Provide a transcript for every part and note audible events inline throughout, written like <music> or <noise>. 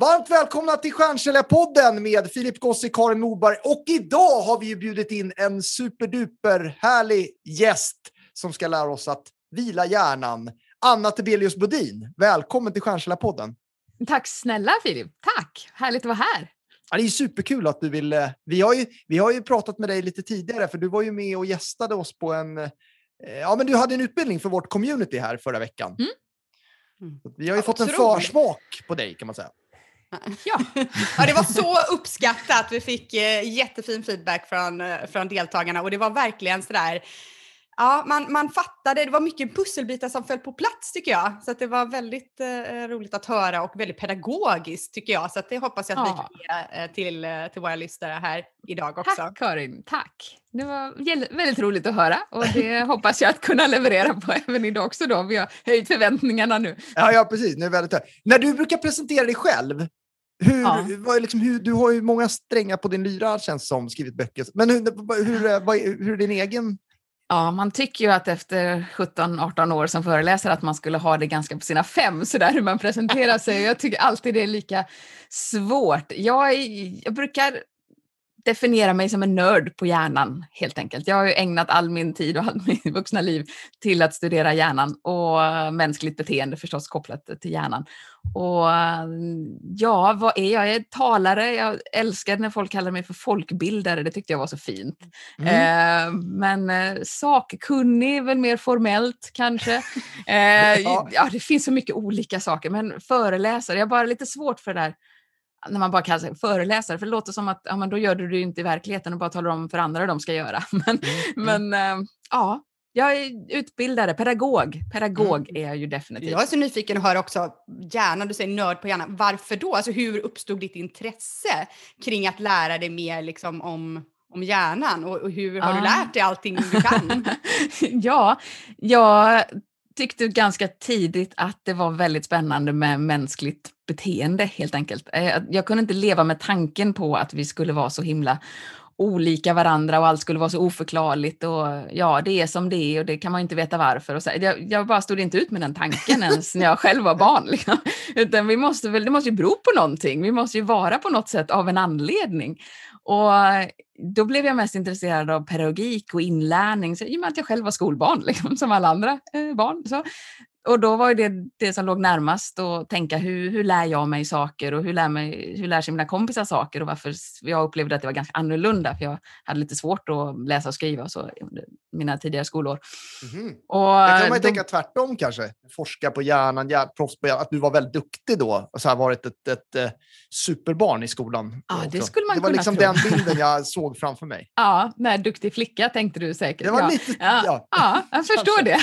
Varmt välkomna till Stjärnsäljarpodden med Filip Gossi, Karin Norberg och idag har vi ju bjudit in en superduper härlig gäst som ska lära oss att vila hjärnan. Anna Tebelius Bodin, välkommen till Stjärnsäljarpodden. Tack snälla Filip. Tack. Härligt att vara här. Ja, det är superkul att du vill. eh, Vi har, ju, vi har ju pratat med dig lite tidigare, för du var ju med och gästade oss på en... eh, Ja, men du hade en utbildning för vårt community här förra veckan. Mm. Vi har ju fått en försmak på dig kan man säga. Ja. Ja, det var så uppskattat. Vi fick eh, jättefin feedback från, eh, från deltagarna och det var verkligen sådär Ja, man, man fattade, det var mycket pusselbitar som föll på plats tycker jag. Så att det var väldigt eh, roligt att höra och väldigt pedagogiskt tycker jag. Så att det hoppas jag att vi Ja. kan ge eh, till, eh, till våra lyssnare här idag också. Tack Karin. Tack. Det var väldigt roligt att höra och det <laughs> hoppas jag att kunna leverera på även idag också då. Vi har höjt förväntningarna nu. Ja, ja precis. Nu är det väldigt. När du brukar presentera dig själv, hur, Ja. vad liksom, hur, du har ju många strängar på din lyra känns som, skrivit böcker. Men hur, hur, vad är- hur är din egen? Ja, man tycker ju att efter 17-18 år som föreläsare att man skulle ha det ganska på sina fem, så där hur man presenterar sig. Jag tycker alltid det är lika svårt. Jag, jag brukar definiera mig som en nörd på hjärnan, helt enkelt. Jag har ju ägnat all min tid och allt <laughs> mitt vuxna liv till att studera hjärnan och eh, mänskligt beteende förstås kopplat till hjärnan. Och eh, ja, vad är jag? Jag är talare. Jag älskar när folk kallar mig för folkbildare. Det tyckte jag var så fint. Mm. Eh, men eh, sakkunnig är väl mer formellt kanske. <laughs> Eh, Ja. ja. det finns så mycket olika saker, men föreläsare, jag har bara lite svårt för det där när man bara kallar sig föreläsare, för det låter som att ja, men då gör du det ju inte i verkligheten och bara talar om för andra hur de ska göra. <laughs> Men, men eh, ja, jag är utbildare, pedagog. Pedagog är jag ju definitivt. Jag är så nyfiken att höra också, hjärnan, du säger nörd på hjärnan. Varför då? Alltså hur uppstod ditt intresse kring att lära dig mer liksom om, om hjärnan? Och, och hur har du lärt dig allting du kan? <laughs> ja, jag tyckte ganska tidigt att det var väldigt spännande med mänskligt beteende helt enkelt. Eh, jag kunde inte leva med tanken på att vi skulle vara så himla olika varandra och allt skulle vara så oförklarligt och ja, det är som det är och det kan man inte veta varför. Och så, jag, jag bara stod inte ut med den tanken ens när jag själv var barn. <laughs> Liksom. Utan vi måste väl, det måste ju bero på någonting, vi måste ju vara på något sätt av en anledning. Och då blev jag mest intresserad av pedagogik och inlärning, så, i och med att jag själv var skolbarn, <laughs> liksom, som alla andra eh, barn. Så. Och då var det det som låg närmast att tänka hur, hur lär jag mig saker och hur lär, mig, hur lär sig mina kompisar saker och varför jag upplevde att det var ganska annorlunda för jag hade lite svårt att läsa och skriva och så under mina tidigare skolår. Mhm. Och Det kan man ju då- tänka tvärtom kanske. Forska på hjärnan, hjär, proffs på hjärnan, att du var väldigt duktig då och så här varit ett, ett, eh, superbarn i skolan. Ja, det också. skulle man det var liksom tro. den bilden jag <laughs> såg framför mig. Ja, nej, duktig flicka tänkte du säkert. Det var ja. lite... Ja, Ja. ja. jag förstår <laughs> det.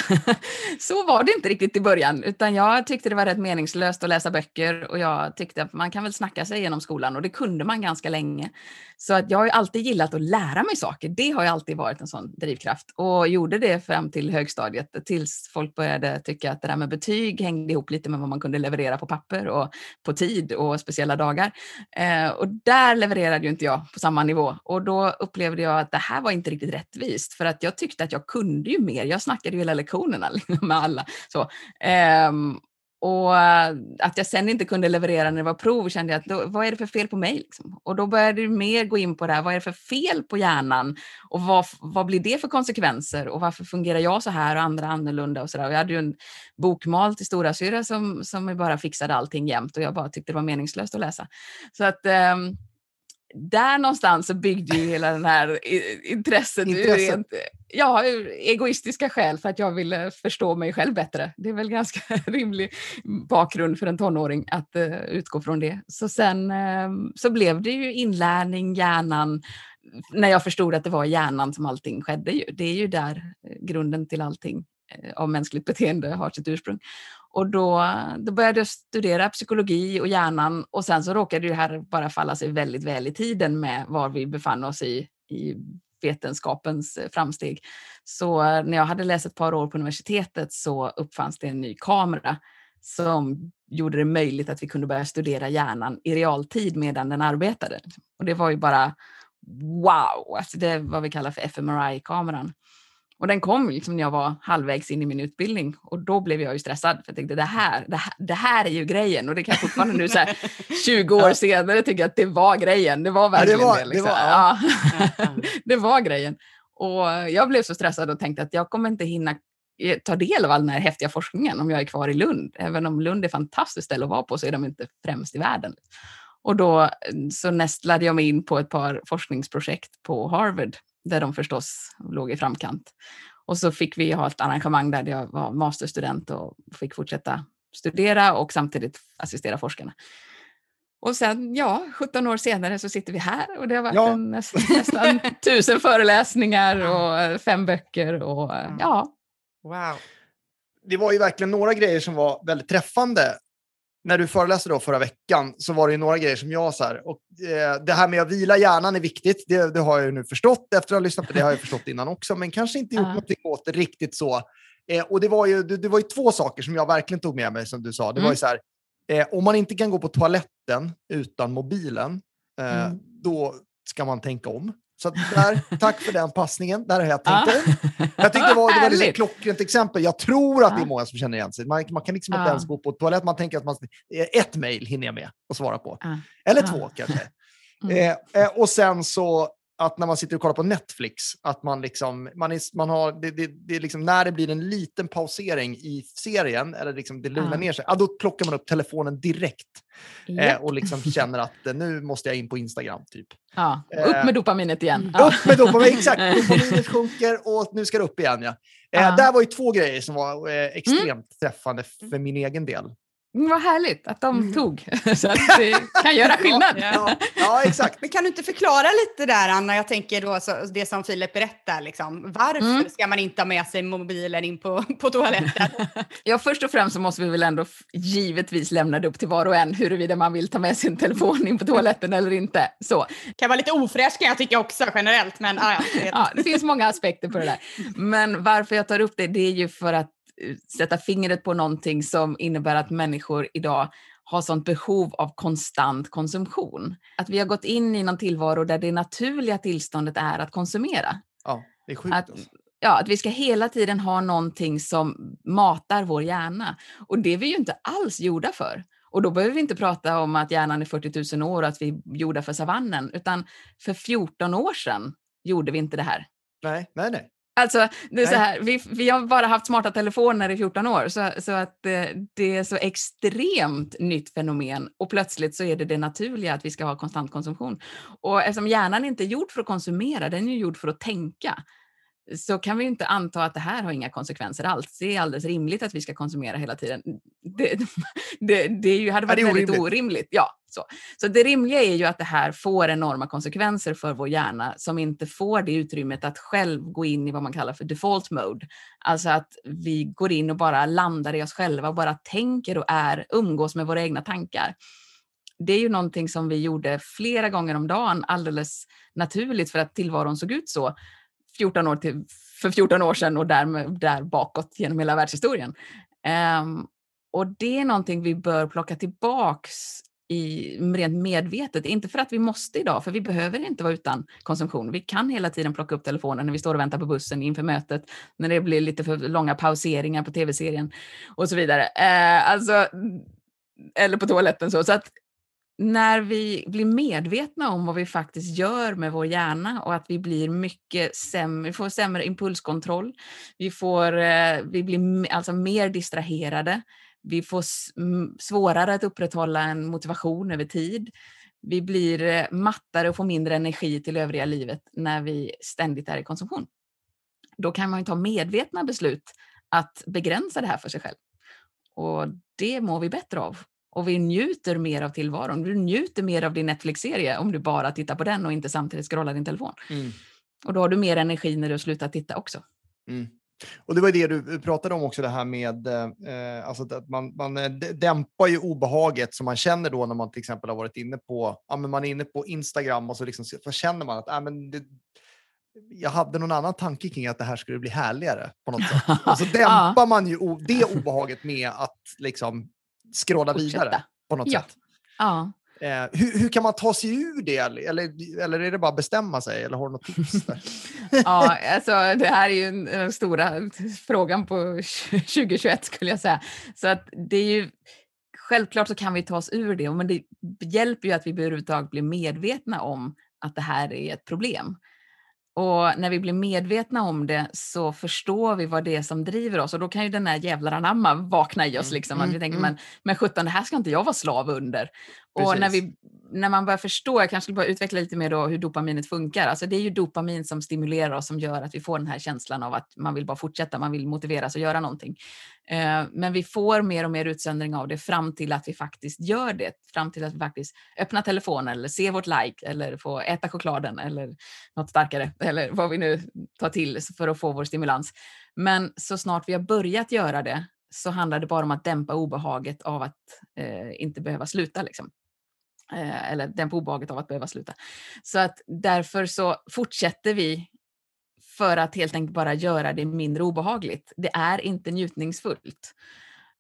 Så var det inte riktigt i början, utan jag tyckte det var rätt meningslöst att läsa böcker och jag tyckte att man kan väl snacka sig genom skolan och det kunde man ganska länge. Så att jag har ju alltid gillat att lära mig saker. Det har ju alltid varit en sån drivkraft och gjorde det fram till högstadiet tills folk började tycka att det där med betyg hängde ihop lite med vad man kunde leverera på papper och på tid och speciella dagar. Eh, och där levererade ju inte jag på samma nivå och då upplevde jag att det här var inte riktigt rättvist för att jag tyckte att jag kunde ju mer. Jag snackade ju hela lektionerna <laughs> med alla. Så, Um, och att jag sen inte kunde leverera när det var prov kände jag att då, vad är det för fel på mig? Liksom? Och då började det mer gå in på det här, vad är det för fel på hjärnan? Och vad, vad blir det för konsekvenser? Och varför fungerar jag så här och andra annorlunda? Och så där. Och jag hade ju en bokmal till storasyrra som, som bara fixade allting jämt och jag bara tyckte det var meningslöst att läsa. Så att Um, där någonstans så byggde ju hela den här intresset, ur rent, ja, ur egoistiska skäl för att jag ville förstå mig själv bättre. Det är väl ganska <laughs> rimlig bakgrund för en tonåring att eh, utgå från det. Så sen eh, så blev det ju inlärning, hjärnan, när jag förstod att det var hjärnan som allting skedde. Ju. Det är ju där eh, grunden till allting eh, av mänskligt beteende har sitt ursprung. Och då, då började jag studera psykologi och hjärnan och sen så råkade det här bara falla sig väldigt väl i tiden med var vi befann oss i, i vetenskapens eh, framsteg. Så eh, när jag hade läst ett par år på universitetet så uppfanns det en ny kamera som gjorde det möjligt att vi kunde börja studera hjärnan i realtid medan den arbetade. Och det var ju bara wow, alltså det är vad vi kallar för fMRI-kameran. Och den kom liksom när jag var halvvägs in i min utbildning och då blev jag ju stressad för jag tänkte det här, det här, det här är ju grejen och det kan jag fortfarande nu så här <laughs> 20 år senare tycka att det var grejen. Det var verkligen ja, det. Var, det, liksom. det, var, ja. Ja. <laughs> det var grejen. Och jag blev så stressad och tänkte att jag kommer inte hinna eh, ta del av all den här häftiga forskningen om jag är kvar i Lund. Även om Lund är fantastiskt ställe att vara på så är de inte främst i världen. Och då eh, så nästlade jag mig in på ett par forskningsprojekt på Harvard där de förstås låg i framkant. Och så fick vi ha ett arrangemang där jag var masterstudent och fick fortsätta studera och samtidigt assistera forskarna. Och sen, ja, 17 år senare så sitter vi här och det har varit ja. nästan, nästan <laughs> tusen föreläsningar och fem böcker och ja. Wow. Det var ju verkligen några grejer som var väldigt träffande när du föreläste då förra veckan så var det ju några grejer som jag så här, och eh, det här med att vila hjärnan är viktigt, det, det, har jag ju nu förstått efter att ha lyssnat på det, har jag förstått innan också, men kanske inte gjort uh. någonting åt det riktigt så. Eh, och det var, ju, det, det, var ju två saker som jag verkligen tog med mig, som du sa. Det mm. var ju så här, eh, om man inte kan gå på toaletten utan mobilen, eh, mm. då ska man tänka om. Så där, tack för den passningen. Där har jag tänkt om. Jag tyckte det var, det var ett klockrent exempel. Jag tror att det är många som känner igen sig. Man, man kan liksom inte ens gå på toalett. Man tänker att man, ett mejl hinner jag med att svara på. Eller två kanske. Mm. Eh, eh, och sen så att när man sitter och kollar på Netflix, att man liksom, man är, man har, det, det, det är liksom när det blir en liten pausering i serien, eller liksom det lugnar ja. ner sig, ja, då plockar man upp telefonen direkt yep. eh, och liksom känner att eh, nu måste jag in på Instagram. typ. Ja, upp med dopaminet igen. Upp med dopaminet, exakt. <laughs> Dopaminet sjunker och nu ska det upp igen. Ja. Eh. Där var ju två grejer som var eh, extremt mm. träffande för min egen del. Mm, vad härligt att de mm. tog, <laughs> så att det kan göra skillnad. Ja, ja, exakt. Men kan du inte förklara lite där, Anna? Jag tänker då så, det som Filip berättar. Liksom. Varför mm. ska man inte ha med sig mobilen in på, <laughs> på toaletten? <laughs> ja, först och främst så måste vi väl ändå givetvis lämna det upp till var och en huruvida man vill ta med sin telefon in på toaletten eller inte. Så. kan vara lite ofräscht kan jag tycka också generellt. Men, ah, ja, ja, det finns många aspekter på det där. Men varför jag tar upp det, det är ju för att sätta fingret på någonting som innebär att människor idag har sånt behov av konstant konsumtion. Att vi har gått in i någon tillvaro där det naturliga tillståndet är att konsumera. Ja, det är sjukt. Att, alltså. ja, att vi ska hela tiden ha någonting som matar vår hjärna. Och det är vi ju inte alls gjorda för. Och då behöver vi inte prata om att hjärnan är 40 000 år och att vi är gjorda för savannen, utan för 14 år sedan gjorde vi inte det här. Nej, nej, nej. Alltså, det är så här, vi, vi har bara haft smarta telefoner i 14 år, så, så att det, eh, det är så extremt nytt fenomen och plötsligt så är det det naturliga att vi ska ha konstant konsumtion. Och eftersom hjärnan inte är gjord för att konsumera, den är gjord för att tänka så kan vi inte anta att det här har inga konsekvenser alls. Det är alldeles rimligt att vi ska konsumera hela tiden. Det, <laughs> det, det ju, hade varit ja, väldigt orimligt. orimligt. Ja, så. så det rimliga är ju att det här får enorma konsekvenser för vår hjärna som inte får det utrymmet att själv gå in i vad man kallar för default mode. Alltså att vi går in och bara landar i oss själva och bara tänker och är, umgås med våra egna tankar det är ju någonting som vi gjorde flera gånger om dagen alldeles naturligt för att tillvaron såg ut så. 14 år till, för 14 år sedan och där, där bakåt genom hela världshistorien. Um, och det är någonting vi bör plocka tillbaks i, rent medvetet. Inte för att vi måste idag, för vi behöver inte vara utan konsumtion. Vi kan hela tiden plocka upp telefonen när vi står och väntar på bussen inför mötet, när det blir lite för långa pauseringar på tv-serien och så vidare. Eh, alltså, eller på toaletten. Så, så att när vi blir medvetna om vad vi faktiskt gör med vår hjärna och att vi blir mycket sämre, vi får sämre impulskontroll, vi, får, eh, vi blir alltså mer distraherade, vi får svårare att upprätthålla en motivation över tid, vi blir eh, mattare och får mindre energi till övriga livet när vi ständigt är i konsumtion. Då kan man ta medvetna beslut att begränsa det här för sig själv. Och det mår vi bättre av och vi njuter mer av tillvaron. Du njuter mer av din Netflix-serie om du bara tittar på den och inte samtidigt scrollar din telefon. Mm. Och då har du mer energi när du slutar titta också. Mm. Och det var det du pratade om också, det här med eh, alltså att man, man eh, dämpar ju obehaget som man känner då när man till exempel har varit inne på, ja, men man är inne på Instagram och så, liksom, så känner man att äh, men det, jag hade någon annan tanke kring att det här skulle bli härligare på något sätt. <laughs> Och så dämpar man ju det obehaget med att liksom scrolla vidare på något Ja. sätt. Ja. Eh, hur, hur kan man ta sig ur det? Eller, eller är det bara att bestämma sig? Eller har du något tips? <laughs> Ja, alltså det här är ju den stora frågan på 2021 skulle jag säga. Så att det är ju, självklart så kan vi ta oss ur det, men det hjälper ju att vi överhuvudtaget blir medvetna om att det här är ett problem. Och när vi blir medvetna om det så förstår vi vad det är som driver oss och då kan ju den här jävlar anamma vakna i oss. Mm, Liksom. att vi mm, tänker, mm. men, men sjutton, det här ska inte jag vara slav under. Och när, vi, när man börjar förstå, jag kanske skulle bara utveckla lite mer då hur dopaminet funkar. Alltså det är ju dopamin som stimulerar oss, som gör att vi får den här känslan av att man vill bara fortsätta, man vill motiveras att göra någonting. Eh, men vi får mer och mer utsöndring av det fram till att vi faktiskt gör det. Fram till att vi faktiskt öppnar telefonen eller ser vårt like eller får äta chokladen eller något starkare <laughs> eller vad vi nu tar till för att få vår stimulans. Men så snart vi har börjat göra det så handlar det bara om att dämpa obehaget av att eh, inte behöva sluta. Liksom. Eh, eller på obehaget av att behöva sluta. Så att därför så fortsätter vi för att helt enkelt bara göra det mindre obehagligt. Det är inte njutningsfullt.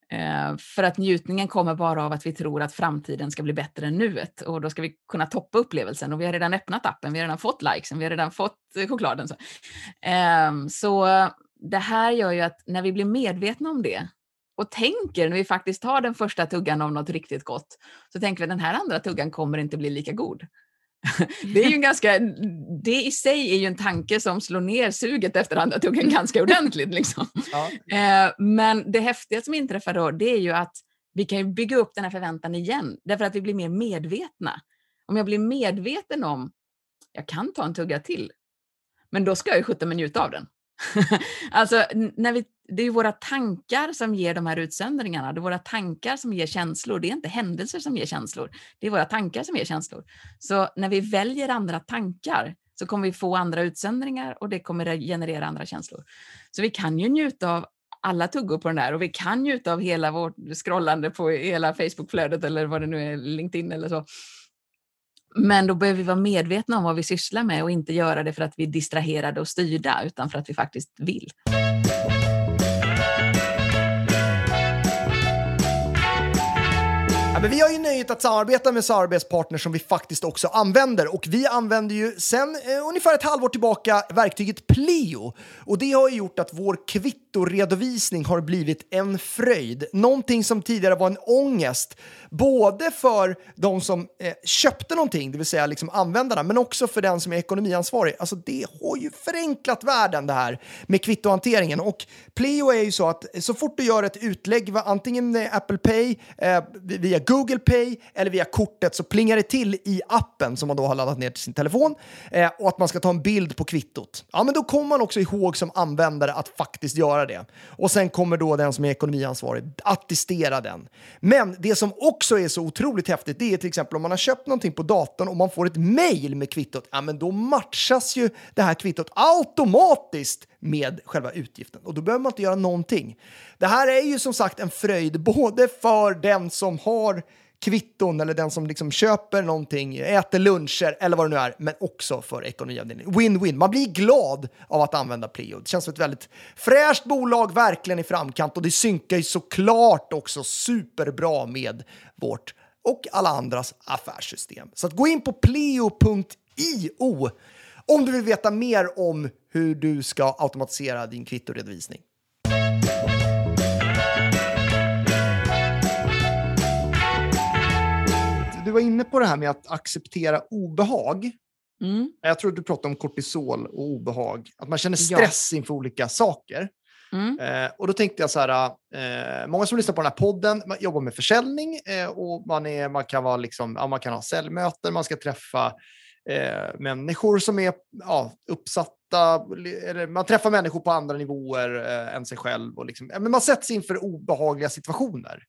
Eh, för att njutningen kommer bara av att vi tror att framtiden ska bli bättre än nuet och då ska vi kunna toppa upplevelsen och vi har redan öppnat appen, vi har redan fått likesen, vi har redan fått eh, chokladen. Ehm, så det här gör ju att när vi blir medvetna om det och tänker när vi faktiskt tar den första tuggan av något riktigt gott så tänker vi att den här andra tuggan kommer inte bli lika god. <laughs> Det är ju ganska, det i sig är ju en tanke som slår ner suget efter andra tuggan ganska ordentligt. Liksom. Ja. Eh, men det häftiga som inträffar då, det är ju att vi kan bygga upp den här förväntan igen, därför att vi blir mer medvetna. Om jag blir medveten om, jag kan ta en tugga till, men då ska jag ju skjuta mig njuta av den. <laughs> alltså, när vi, det är ju våra tankar som ger de här utsöndringarna, det är våra tankar som ger känslor, det är inte händelser som ger känslor, det är våra tankar som ger känslor. Så när vi väljer andra tankar så kommer vi få andra utsöndringar och det kommer generera andra känslor. Så vi kan ju njuta av alla tuggor på den där och vi kan njuta av hela vårt scrollande på hela Facebookflödet eller vad det nu är, LinkedIn eller så. Men då behöver vi vara medvetna om vad vi sysslar med och inte göra det för att vi är distraherade och styrda utan för att vi faktiskt vill. Ja, men vi har ju nöjet att samarbeta med samarbetspartners som vi faktiskt också använder och vi använder ju sen eh, ungefär ett halvår tillbaka verktyget Pleo och det har ju gjort att vår kvittoredovisning har blivit en fröjd. Någonting som tidigare var en ångest, både för de som eh, köpte någonting, det vill säga liksom användarna, men också för den som är ekonomiansvarig. Alltså det har ju förenklat världen det här med kvittohanteringen och Pleo är ju så att så fort du gör ett utlägg, antingen med Apple Pay, eh, via Google Pay eller via kortet så plingar det till i appen som man då har laddat ner till sin telefon eh, och att man ska ta en bild på kvittot. Ja, men då kommer man också ihåg som användare att faktiskt göra det. Och sen kommer då den som är ekonomiansvarig attestera den. Men det som också är så otroligt häftigt, det är till exempel om man har köpt någonting på datorn och man får ett mejl med kvittot, ja men då matchas ju det här kvittot automatiskt med själva utgiften och då behöver man inte göra någonting. Det här är ju som sagt en fröjd både för den som har kvitton eller den som liksom köper någonting, äter luncher eller vad det nu är, men också för ekonomiavdelningen. Win-win. Man blir glad av att använda Pleo. Det känns som ett väldigt fräscht bolag, verkligen i framkant och det synkar ju såklart också superbra med vårt och alla andras affärssystem. Så att gå in på pleo.io om du vill veta mer om hur du ska automatisera din kvittoredovisning. Du var inne på det här med att acceptera obehag. Mm. Jag tror du pratade om kortisol och obehag. Att man känner Ja. stress inför olika saker. Mm. Eh, och då tänkte jag så här, eh, många som lyssnar på den här podden jobbar med försäljning eh, och man, är, man, kan vara liksom, ja, man kan ha säljmöten, man ska träffa eh, människor som är ja, uppsatta, eller man träffar människor på andra nivåer eh, än sig själv. Och liksom, ja, men man sätts inför obehagliga situationer.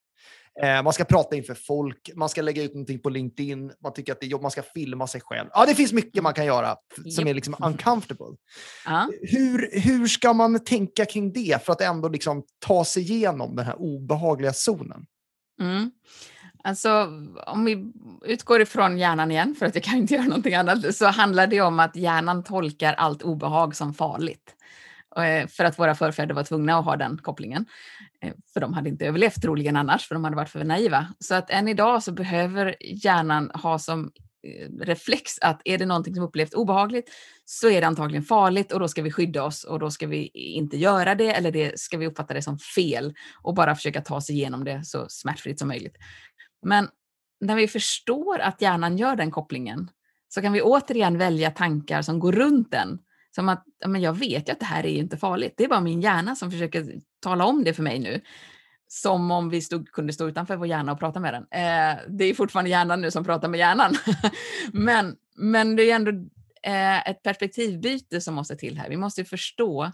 Eh, man ska prata inför folk, man ska lägga ut någonting på LinkedIn, man tycker att det är jobb, man ska filma sig själv. Ja, det finns mycket man kan göra som Japp. är liksom uncomfortable. Ja. Hur, hur ska man tänka kring det för att ändå liksom ta sig igenom den här obehagliga zonen? Mm. Alltså, om vi utgår ifrån hjärnan igen, för att jag kan inte göra någonting annat, så handlar det om att hjärnan tolkar allt obehag som farligt. Eh, För att våra förfäder var tvungna att ha den kopplingen. Eh, för de hade inte överlevt troligen annars, för de hade varit för naiva. Så att än idag så behöver hjärnan ha som eh, reflex att är det någonting som upplevs obehagligt så är det antagligen farligt och då ska vi skydda oss och då ska vi inte göra det eller det ska vi uppfatta det som fel och bara försöka ta sig igenom det så smärtfritt som möjligt. Men när vi förstår att hjärnan gör den kopplingen så kan vi återigen välja tankar som går runt den. Som att men jag vet ju att det här är ju inte farligt. Det är bara min hjärna som försöker tala om det för mig nu. Som om vi stod, kunde stå utanför vår hjärna och prata med den. Eh, det är fortfarande hjärnan nu som pratar med hjärnan. <laughs> men, men det är ändå eh, ett perspektivbyte som måste till här. Vi måste förstå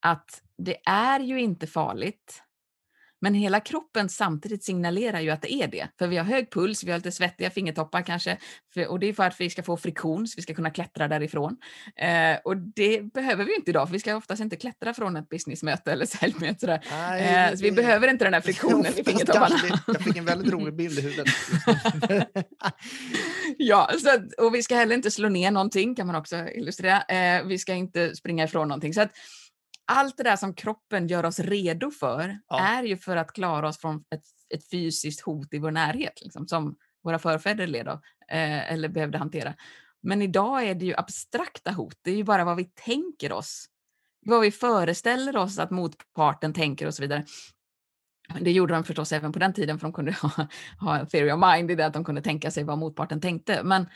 att det är ju inte farligt. Men hela kroppen samtidigt signalerar ju att det är det. För vi har hög puls, vi har lite svettiga fingertoppar kanske. För, och det är för att vi ska få friktion så vi ska kunna klättra därifrån. Eh, och det behöver vi inte idag för vi ska oftast inte klättra från ett businessmöte eller <laughs> säljmöte. Sådär. Eh, så vi behöver inte den här friktionen i fingertopparna. Jag fick en väldigt rolig bild i huvudet. <laughs> Ja, så och vi ska heller inte slå ner någonting kan man också illustrera. Eh, vi ska inte springa ifrån någonting. Så att allt det där som kroppen gör oss redo för Ja. är ju för att klara oss från ett, ett fysiskt hot i vår närhet, liksom, som våra förfäder led av eh, eller behövde hantera. Men idag är det ju abstrakta hot. Det är ju bara vad vi tänker oss. Vad vi föreställer oss att motparten tänker och så vidare. Det gjorde de förstås även på den tiden för de kunde <laughs> ha, ha en theory of mind i det att de kunde tänka sig vad motparten tänkte. Men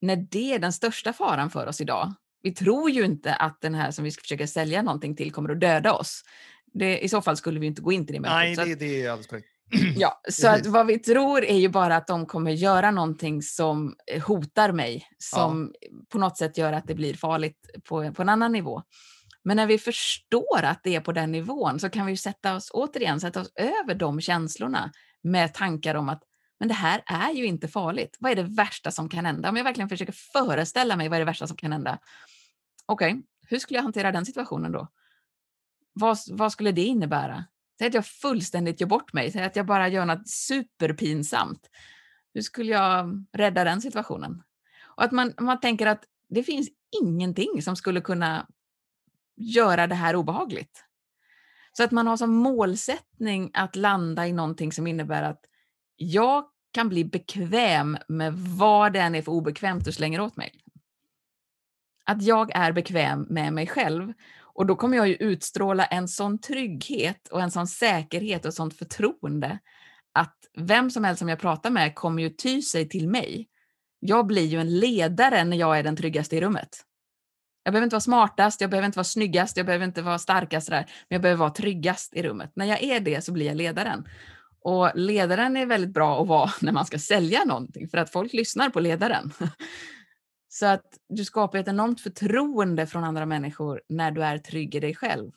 när det är den största faran för oss idag, vi tror ju inte att den här som vi ska försöka sälja någonting till kommer att döda oss. Det, I så fall skulle vi inte gå in till det mötet. Nej, det, det är alldeles korrekt. <clears throat> <clears throat> Ja, så att vad vi tror är ju bara att de kommer göra någonting som eh, hotar mig, som på något sätt gör att det blir farligt på, på en annan nivå. Men när vi förstår att det är på den nivån så kan vi sätta oss, återigen, sätta oss över de känslorna med tankar om att men det här är ju inte farligt. Vad är det värsta som kan hända? Om jag verkligen försöker föreställa mig vad är det värsta som kan hända. Okej, hur skulle jag hantera den situationen då? Vad, vad skulle det innebära? Säg att jag fullständigt gör bort mig, säg att jag bara gör något superpinsamt. Hur skulle jag rädda den situationen? Och att man, man tänker att det finns ingenting som skulle kunna göra det här obehagligt. Så att man har som målsättning att landa i någonting som innebär att jag kan bli bekväm med vad det än är för obekvämt du slänger åt mig. Att jag är bekväm med mig själv och då kommer jag ju utstråla en sån trygghet och en sån säkerhet och sånt förtroende att vem som helst som jag pratar med kommer ju ty sig till mig. Jag blir ju en ledare när jag är den tryggaste i rummet. Jag behöver inte vara smartast, jag behöver inte vara snyggast, jag behöver inte vara starkast där, men jag behöver vara tryggast i rummet. När jag är det så blir jag ledaren. Och ledaren är väldigt bra att vara <laughs> när man ska sälja någonting, för att folk lyssnar på ledaren. <laughs> Så att du skapar ett enormt förtroende från andra människor när du är trygg i dig själv.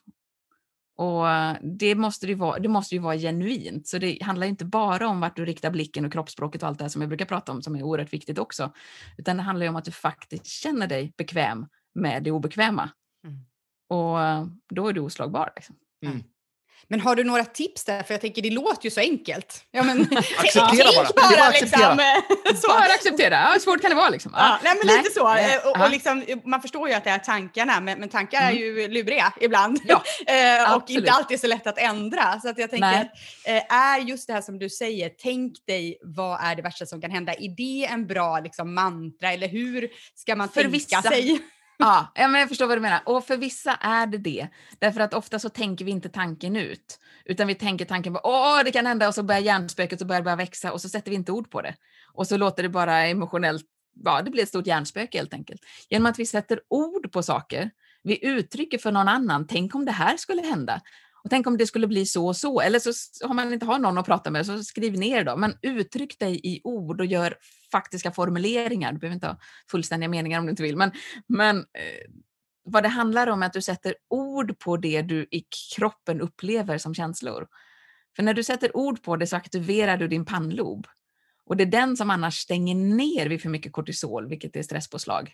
Och det måste, ju vara, det måste ju vara genuint, så det handlar inte bara om vart du riktar blicken och kroppsspråket och allt det här som jag brukar prata om, som är oerhört viktigt också. Utan det handlar ju om att du faktiskt känner dig bekväm med det obekväma. Mm. Och då är du oslagbar. Liksom. Men har du några tips där? För jag tänker det låter ju så enkelt. Ja, men, <laughs> Acceptera tänk bara. Är bara att liksom, eh, så. Bara acceptera, ja, svårt kan det vara. Liksom. Ja, nej, men lite så. nej, Eh, Och, och liksom, man förstår ju att det är tankarna, men, men tankar är Mm. ju luriga ibland. Ja, <laughs> Eh, och absolut. inte alltid så lätt att ändra. Så att jag tänker Nej. att eh, är just det här som du säger, tänk dig vad är det värsta som kan hända? Är det en bra liksom, mantra eller hur ska man För tänka vissa- sig? Ja, ja, men jag förstår vad du menar. Och för vissa är det det. Därför att ofta så tänker vi inte tanken ut. Utan vi tänker tanken på åh, det kan hända och så börjar hjärnspöket och börjar det växa och så sätter vi inte ord på det. Och så låter det bara emotionellt, ja det blir ett stort hjärnspöke helt enkelt. Genom att vi sätter ord på saker, vi uttrycker för någon annan, tänk om det här skulle hända. Och tänk om det skulle bli så och så. Eller så har man inte har någon att prata med, så skriv ner då. Men uttryck dig i ord och gör faktiska formuleringar. Du behöver inte ha fullständiga meningar om du inte vill. Men, men eh, vad det handlar om är att du sätter ord på det du i kroppen upplever som känslor. För när du sätter ord på det så aktiverar du din pannlob. Och det är den som annars stänger ner vid för mycket kortisol, vilket är stresspåslag.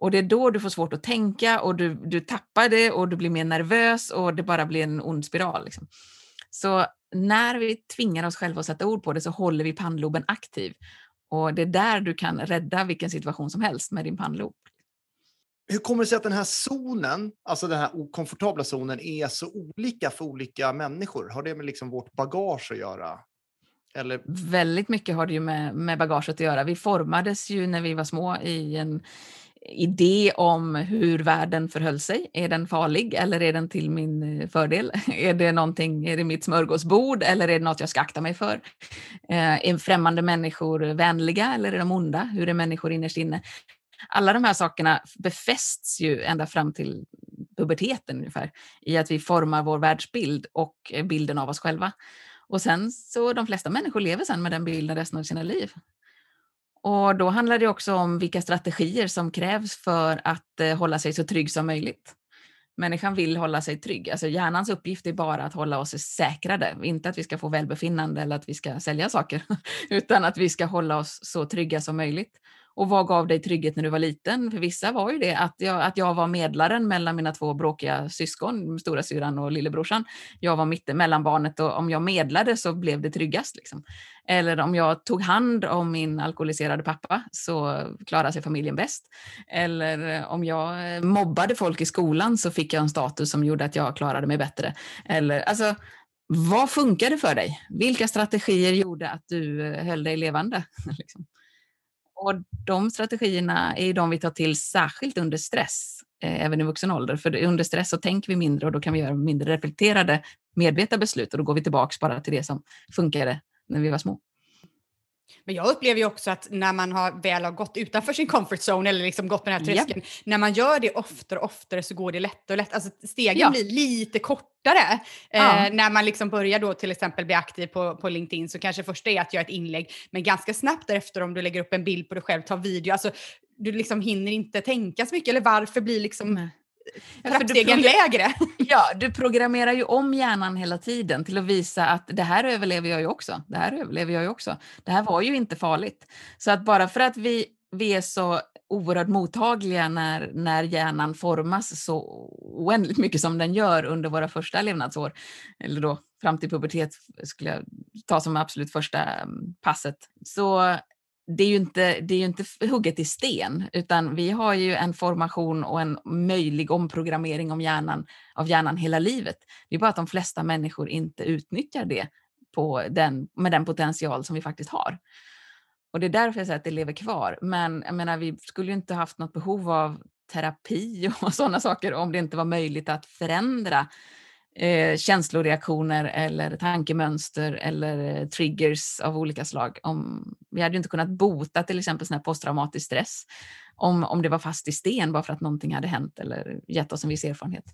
Och det är då du får svårt att tänka och du, du tappar det och du blir mer nervös och det bara blir en ond spiral. Liksom. Så när vi tvingar oss själva att sätta ord på det så håller vi pannloben aktiv. Och det är där du kan rädda vilken situation som helst med din pannlob. Hur kommer det sig att den här zonen, alltså den här okomfortabla zonen, är så olika för olika människor? Har det med liksom vårt bagage att göra? Eller? Väldigt mycket har det ju med, med bagaget att göra. Vi formades ju när vi var små i en idé om hur världen förhöll sig. Är den farlig eller är den till min eh, fördel? <laughs> Är det någonting, är det mitt smörgåsbord eller är det något jag ska akta mig för? Eh, är främmande människor vänliga eller är de onda? Hur är människor innerst inne? Alla de här sakerna befästs ju ända fram till puberteten ungefär i att vi formar vår världsbild och eh, bilden av oss själva. Och sen så de flesta människor lever sen med den bilden resten av sina liv. Och då handlar det också om vilka strategier som krävs för att eh, hålla sig så trygg som möjligt. Människan vill hålla sig trygg. Alltså hjärnans uppgift är bara att hålla oss säkrade. Inte att vi ska få välbefinnande eller att vi ska sälja saker, <laughs> utan att vi ska hålla oss så trygga som möjligt. Och vad gav dig trygghet när du var liten? För vissa var ju det att jag, att jag var medlaren mellan mina två bråkiga syskon, stora syran och lillebrorsan. Jag var mitten mellan barnet och om jag medlade så blev det tryggast. Liksom. Eller om jag tog hand om min alkoholiserade pappa så klarade sig familjen bäst. Eller eh, om jag eh, mobbade folk i skolan så fick jag en status som gjorde att jag klarade mig bättre. Eller, alltså, vad funkade för dig? Vilka strategier gjorde att du eh, höll dig levande? <laughs> liksom. Och de strategierna är de vi tar till särskilt under stress, eh, även i vuxen ålder. För under stress så tänker vi mindre och då kan vi göra mindre reflekterade, medvetna beslut och då går vi tillbaka bara till det som funkade när vi var små. Men jag upplever ju också att när man har väl har gått utanför sin comfort zone eller liksom gått med den här tröskeln, yep. när man gör det oftare och oftare så går det lättare och lättare. Alltså stegen ja. blir lite kortare. Ja. Eh, när man liksom börjar då till exempel bli aktiv på, på LinkedIn så kanske första är att göra ett inlägg, men ganska snabbt därefter om du lägger upp en bild på dig själv, tar video, alltså du liksom hinner inte tänka så mycket. Eller varför blir liksom mm trappstegen lägre. <laughs> Ja, du programmerar ju om hjärnan hela tiden till att visa att det här överlever jag ju också. Det här överlever jag ju också. Det här var ju inte farligt. Så att bara för att vi, vi är så oerhört mottagliga när, när hjärnan formas så oändligt mycket som den gör under våra första levnadsår, eller då fram till pubertet skulle jag ta som absolut första mm, passet, så det är ju inte, det är ju inte hugget i sten, utan vi har ju en formation och en möjlig omprogrammering om hjärnan, av hjärnan hela livet. Det är bara att de flesta människor inte utnyttjar det på den, med den potential som vi faktiskt har. Och det är därför jag säger att det lever kvar. Men jag menar, vi skulle ju inte haft något behov av terapi <laughs> och sådana saker om det inte var möjligt att förändra eh, känsloreaktioner eller tankemönster eller eh, triggers av olika slag. Om, vi hade ju inte kunnat bota till exempel sån här posttraumatisk stress om, om det var fast i sten bara för att någonting hade hänt eller gett oss en viss erfarenhet.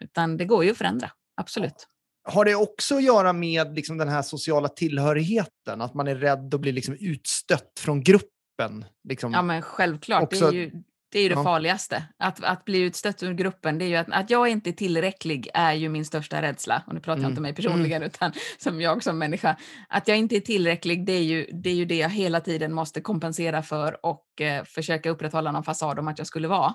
Utan det går ju att förändra, absolut. Har det också att göra med liksom den här sociala tillhörigheten? Att man är rädd att bli liksom utstött från gruppen? Liksom ja, men självklart. Också... Det är ju det är ju det ja. farligaste. Att, att bli utstött ur gruppen, det är ju att, att jag inte är tillräcklig är ju min största rädsla. Och nu pratar mm. jag inte om mig personligen mm. utan som jag som människa. Att jag inte är tillräcklig, det är ju det, är ju det jag hela tiden måste kompensera för och eh, försöka upprätthålla någon fasad om att jag skulle vara.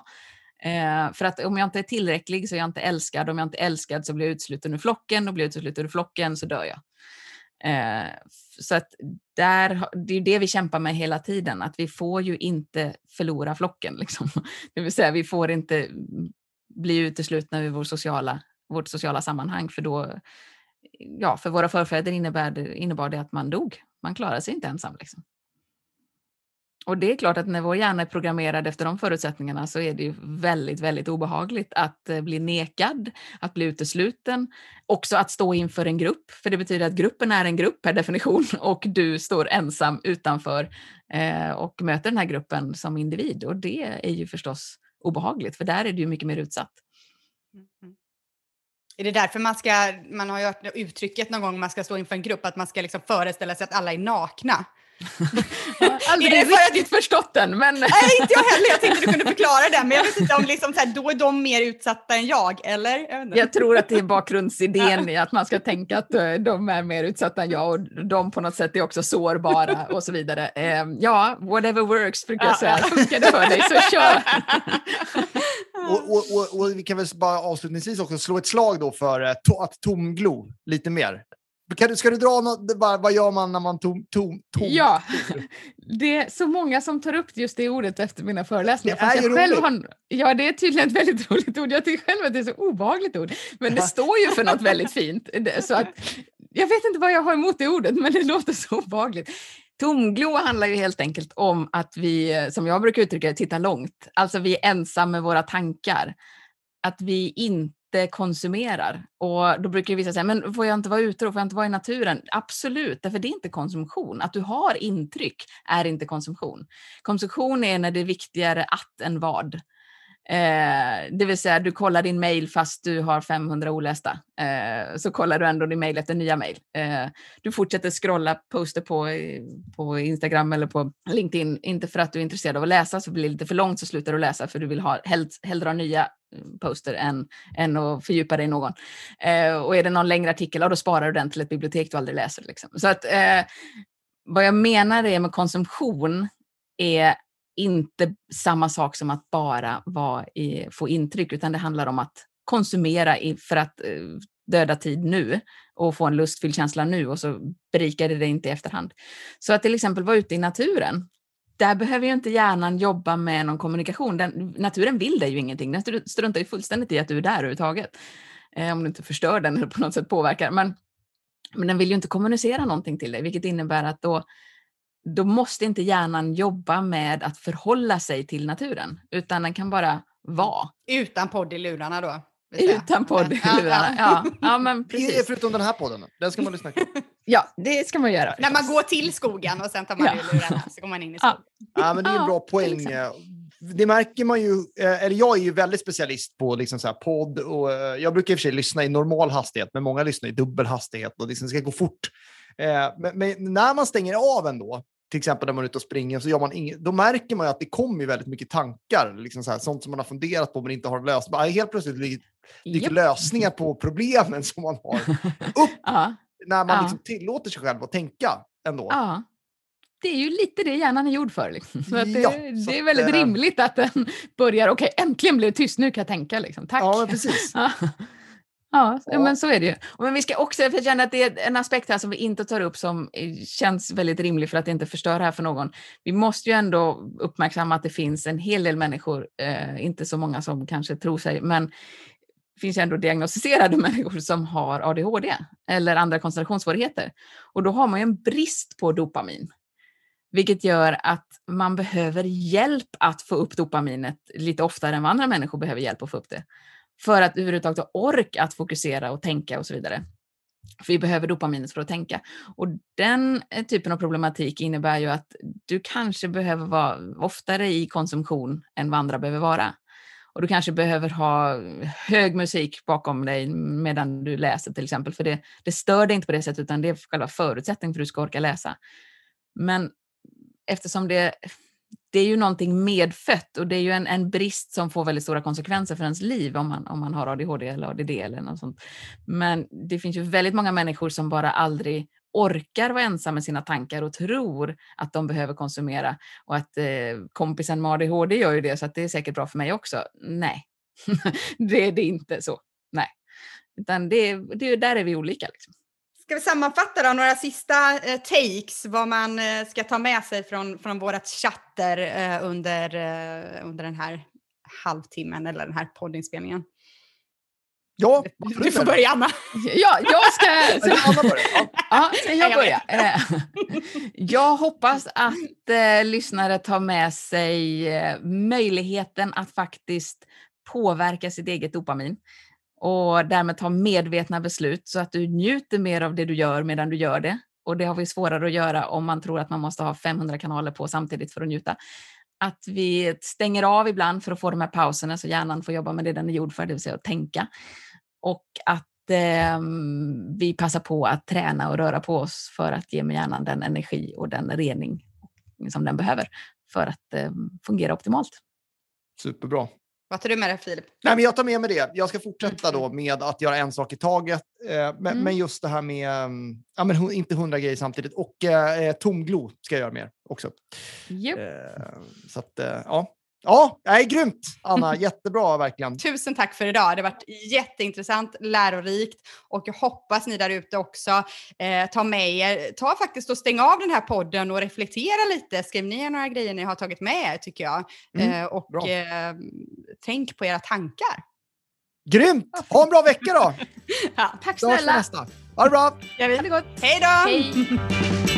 Eh, för att om jag inte är tillräcklig så är jag inte älskad. Om jag inte är älskad så blir jag utsluten ur flocken och blir jag utsluten ur flocken så dör jag. Eh, så att där, det är det vi kämpar med hela tiden, att vi får ju inte förlora flocken. <laughs> Liksom. Det vill säga, vi får inte bli uteslutna ur vår sociala, vårt sociala sammanhang, för då, ja, för våra förfäder innebär det, innebar det att man dog. Man klarade sig inte ensam. Liksom. Och det är klart att när vår hjärna är programmerad efter de förutsättningarna så är det ju väldigt, väldigt obehagligt att eh, bli nekad, att bli utesluten, också att stå inför en grupp, för det betyder att gruppen är en grupp per definition <laughs> och du står ensam utanför eh, och möter den här gruppen som individ och det är ju förstås obehagligt, för där är du ju mycket mer utsatt. Mm. Är det därför man ska, man har ju hört uttrycket någon gång man ska stå inför en grupp, att man ska liksom föreställa sig att alla är nakna? Ja, aldrig Är det för att- riktigt förstått den, men Nej, inte jag heller. Jag tänkte du kunde förklara det. Men jag vet inte om liksom så här, då är de mer utsatta än jag, eller? Jag jag tror att det är bakgrundsidén i att man ska tänka att eh, de är mer utsatta än jag och de på något sätt är också sårbara och så vidare. Eh, Ja, whatever works brukar jag Ja, säga. Funkar det för dig så kör! <laughs> Och, och, och, och vi kan väl bara avslutningsvis också slå ett slag då för eh, to, att tomglo lite mer. Kan du, ska du dra något, vad gör man när man tom, tom, tom Ja, <laughs> det är så många som tar upp just det ordet efter mina föreläsningar. Det är jag ju själv roligt. har, ja, det är tydligen ett väldigt <laughs> roligt ord. Jag tycker själv att det är så obehagligt ord. Men det står ju för något väldigt fint. Det- Så att, jag vet inte vad jag har emot det ordet, men det låter så obehagligt. Tomglo handlar ju helt enkelt om att vi, som jag brukar uttrycka det, tittar långt. Alltså vi är ensamma med våra tankar. Att vi inte konsumerar. Och då brukar vissa säga, men får jag inte vara ute då? Får jag inte vara i naturen? Absolut, därför det är inte konsumtion. Att du har intryck är inte konsumtion. Konsumtion är när det är viktigare att än vad. Eh, det vill säga, du kollar din mail fast du har 500 olästa. Eh, så kollar du ändå din mail efter nya mail. Eh, du fortsätter scrolla poster på, på Instagram eller på LinkedIn, inte för att du är intresserad av att läsa, så blir det lite för långt så slutar du läsa för du vill ha hellre, hellre ha nya poster än, än att fördjupa dig i någon. Eh, och är det någon längre artikel, ja, då sparar du den till ett bibliotek du aldrig läser. Liksom. Så att, eh, vad jag menar är med konsumtion är inte samma sak som att bara vara i, få intryck, utan det handlar om att konsumera i, för att eh, döda tid nu och få en lustfylld känsla nu och så berikar det dig inte i efterhand. Så att till exempel vara ute i naturen, där behöver ju inte hjärnan jobba med någon kommunikation. Den, naturen vill dig ju ingenting, den stru- struntar ju fullständigt i att du är där överhuvudtaget. Eh, om du inte förstör den eller på något sätt påverkar. Men, men den vill ju inte kommunicera någonting till dig, vilket innebär att då då måste inte hjärnan jobba med att förhålla sig till naturen, utan den kan bara vara Utan podd i lurarna då. utan podd i ja. lurarna. Ja, ja, men precis. Förutom den här podden. Den ska man lyssna på. <laughs> Ja, det ska man göra. När man går till skogen och sen tar man Ja. ur lurarna så går man in i skogen. Ja, men det är en bra poäng. Det märker man ju, eh, eller jag är ju väldigt specialist på liksom så här podd och eh, jag brukar i och för sig lyssna i normal hastighet, men många lyssnar i dubbel hastighet och liksom ska gå fort. Eh, Men, men när man stänger av ändå, till exempel när man är ute och springer, så gör man inget, då märker man ju att det kommer väldigt mycket tankar, liksom så här, sånt som man har funderat på men inte har löst. Bara Helt plötsligt dyker Japp. lösningar på problemen som man har <laughs> upp när man Ja. liksom tillåter sig själv att tänka ändå. ja. Det är ju lite det hjärnan är gjord för. Liksom. Så att det, Ja, så det är väldigt eh, rimligt att den <laughs> börjar, okej, äntligen blev det tyst, nu kan jag tänka. Liksom. Tack. Ja, precis. <laughs> Ja. Ja, Ja. men så är det ju. Men vi ska också, för jag känner att det är en aspekt här som vi inte tar upp som eh, känns väldigt rimlig för att inte förstöra här för någon. Vi måste ju ändå uppmärksamma att det finns en hel del människor, eh, inte så många som kanske tror sig, men finns ju ändå diagnostiserade <laughs> människor som har ADHD eller andra koncentrationssvårigheter. Och då har man ju en brist på dopamin. Vilket gör att man behöver hjälp att få upp dopaminet lite oftare än vad andra människor behöver hjälp att få upp det för att överhuvudtaget ha ork att fokusera och tänka och så vidare. För vi behöver dopaminet för att tänka. Och den eh, typen av problematik innebär ju att du kanske behöver vara oftare i konsumtion än vad andra behöver vara. Och du kanske behöver ha hög musik bakom dig medan du läser till exempel, för det, det stör dig inte på det sättet utan det är själva förutsättningen för att du ska orka läsa. Men eftersom det, det är ju någonting medfött och det är ju en, en brist som får väldigt stora konsekvenser för ens liv om man, om man har ADHD eller ADD eller något sånt. Men det finns ju väldigt många människor som bara aldrig orkar vara ensam med sina tankar och tror att de behöver konsumera och att eh, kompisen med ADHD gör ju det så att det är säkert bra för mig också. Nej, <laughs> det är det inte så. Nej, utan det, det, där är vi olika. Liksom. Ska vi sammanfatta då några sista eh, takes vad man eh, ska ta med sig från, från vårat chatter eh, under, eh, under den här halvtimmen eller den här poddinspelningen? Ja, Du får börja Anna. Ja, jag ska... Anna börjar. Ja. Ja, ska jag Jag börja? Eh, Jag hoppas att eh, lyssnare tar med sig eh, möjligheten att faktiskt påverka sitt eget dopamin och därmed ta medvetna beslut så att du njuter mer av det du gör medan du gör det. Och det har vi svårare att göra om man tror att man måste ha 500 kanaler på samtidigt för att njuta. Att vi stänger av ibland för att få de här pauserna så hjärnan får jobba med det den är gjord för, det vill säga att tänka. Och att eh, vi passar på att träna och röra på oss för att ge med hjärnan den energi och den rening som den behöver för att eh, fungera optimalt. Superbra. Vad tar du med dig Filip? Nej, men jag tar med mig det. Jag ska fortsätta då med att göra en sak i taget. Eh, men, Mm. men just det här med, mm, ja, men inte hundra grejer samtidigt. Och eh, tomglo ska jag göra mer också. Yep. Eh, så att, eh, ja. Ja, det är grymt Anna. <laughs> Jättebra verkligen. Tusen tack för idag. Det har varit jätteintressant, lärorikt och jag hoppas ni där ute också eh, tar med er, ta faktiskt och stäng av den här podden och reflektera lite. Skriv ner några grejer ni har tagit med er tycker jag. Mm, eh, och eh, tänk på era tankar. Grymt! Ha en bra vecka då! <laughs> Ja, Tack snälla! nästa. Ha det bra! gör vi. Ha det gott! Hej då! Hej!